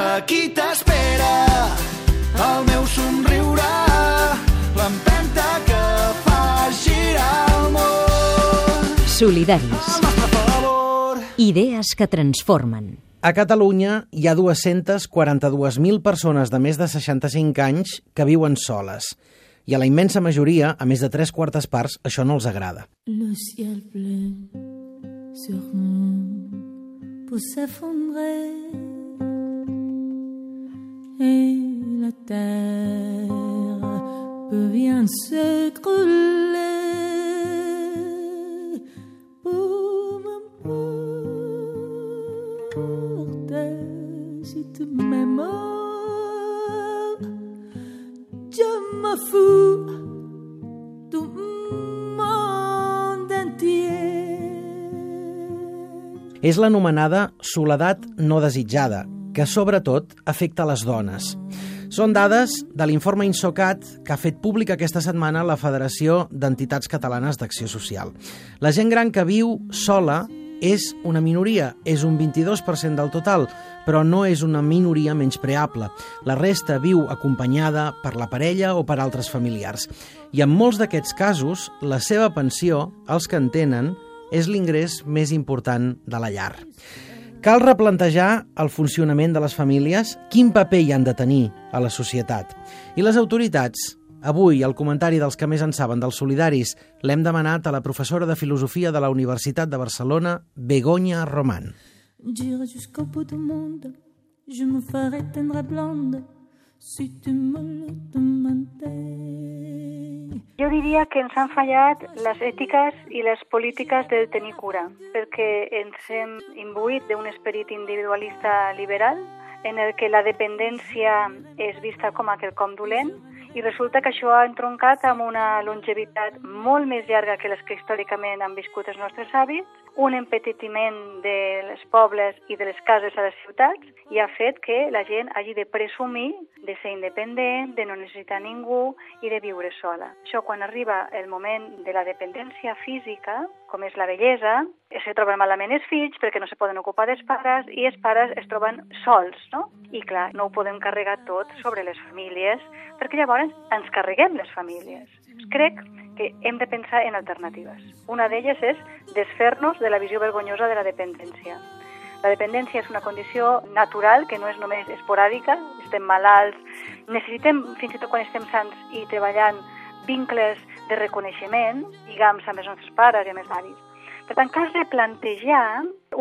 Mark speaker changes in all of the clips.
Speaker 1: Aquí t'espera el meu somriure, l'empenta que fa girar el món.
Speaker 2: Solidaris. Idees que transformen.
Speaker 3: A Catalunya hi ha 242.000 persones de més de 65 anys que viuen soles. I a la immensa majoria, a més de tres quartes parts, això no els agrada.
Speaker 4: Le ciel pleut sur nous pour s'effondrer terre peut bien s'écrouler pour m'emporter si tu m'aimes. Je me fous.
Speaker 3: És l'anomenada soledat no desitjada, que sobretot afecta les dones. Són dades de l'informe Insocat que ha fet públic aquesta setmana la Federació d'Entitats Catalanes d'Acció Social. La gent gran que viu sola és una minoria, és un 22% del total, però no és una minoria menyspreable. La resta viu acompanyada per la parella o per altres familiars. I en molts d'aquests casos, la seva pensió, els que en tenen, és l'ingrés més important de la llar. Cal replantejar el funcionament de les famílies, quin paper hi han de tenir a la societat. I les autoritats, avui el comentari dels que més en saben dels solidaris, l'hem demanat a la professora de Filosofia de la Universitat de Barcelona, Begoña Román.
Speaker 4: J'irai jusqu'au bout du monde, je me ferai tendre blonde si tu me demandais.
Speaker 5: Jo diria que ens han fallat les ètiques i les polítiques del tenir cura, perquè ens hem imbuït d'un esperit individualista liberal en el que la dependència és vista com a quelcom dolent i resulta que això ha entroncat amb una longevitat molt més llarga que les que històricament han viscut els nostres avis, un empetitiment dels pobles i de les cases a les ciutats i ha fet que la gent hagi de presumir de ser independent, de no necessitar ningú i de viure sola. Això quan arriba el moment de la dependència física, com és la bellesa, se troben malament els fills perquè no se poden ocupar dels pares i els pares es troben sols, no? I clar, no ho podem carregar tot sobre les famílies perquè llavors ens carreguem les famílies. Crec que hem de pensar en alternatives. Una d'elles és desfer-nos de la visió vergonyosa de la dependència. La dependència és una condició natural que no és només esporàdica, estem malalts, necessitem, fins i tot quan estem sants i treballant, vincles de reconeixement, lligams amb els nostres pares i amb els avis. Per tant, cal replantejar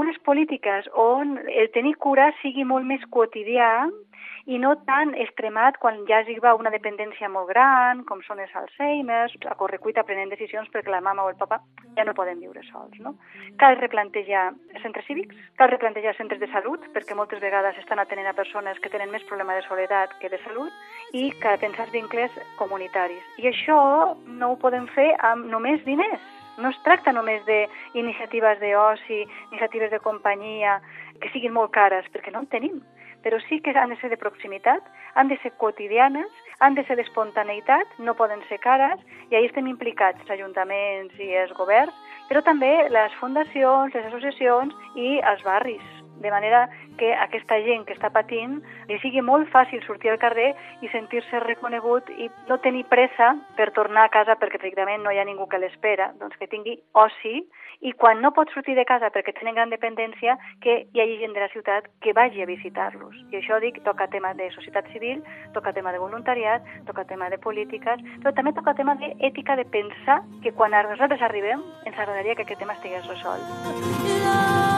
Speaker 5: unes polítiques on el tenir cura sigui molt més quotidià i no tan extremat quan ja va una dependència molt gran, com són els Alzheimer's, a correcuita prenent decisions perquè la mama o el papa ja no poden viure sols. No? Cal replantejar centres cívics, cal replantejar centres de salut, perquè moltes vegades estan atenent a persones que tenen més problema de soledat que de salut, i cal pensar vincles comunitaris. I això no ho podem fer amb només diners. No es tracta només d'iniciatives d'oci, iniciatives de companyia, que siguin molt cares, perquè no en tenim però sí que han de ser de proximitat, han de ser quotidianes, han de ser d'espontaneïtat, no poden ser cares, i ahí estem implicats els ajuntaments i els governs, però també les fundacions, les associacions i els barris de manera que aquesta gent que està patint li sigui molt fàcil sortir al carrer i sentir-se reconegut i no tenir pressa per tornar a casa perquè efectivament no hi ha ningú que l'espera, doncs que tingui oci i quan no pot sortir de casa perquè tenen gran dependència, que hi hagi gent de la ciutat que vagi a visitar-los. I això dic, toca tema de societat civil, toca tema de voluntariat, toca tema de polítiques, però també toca tema d'ètica de pensar que quan nosaltres arribem ens agradaria que aquest tema estigués resolt.
Speaker 4: La,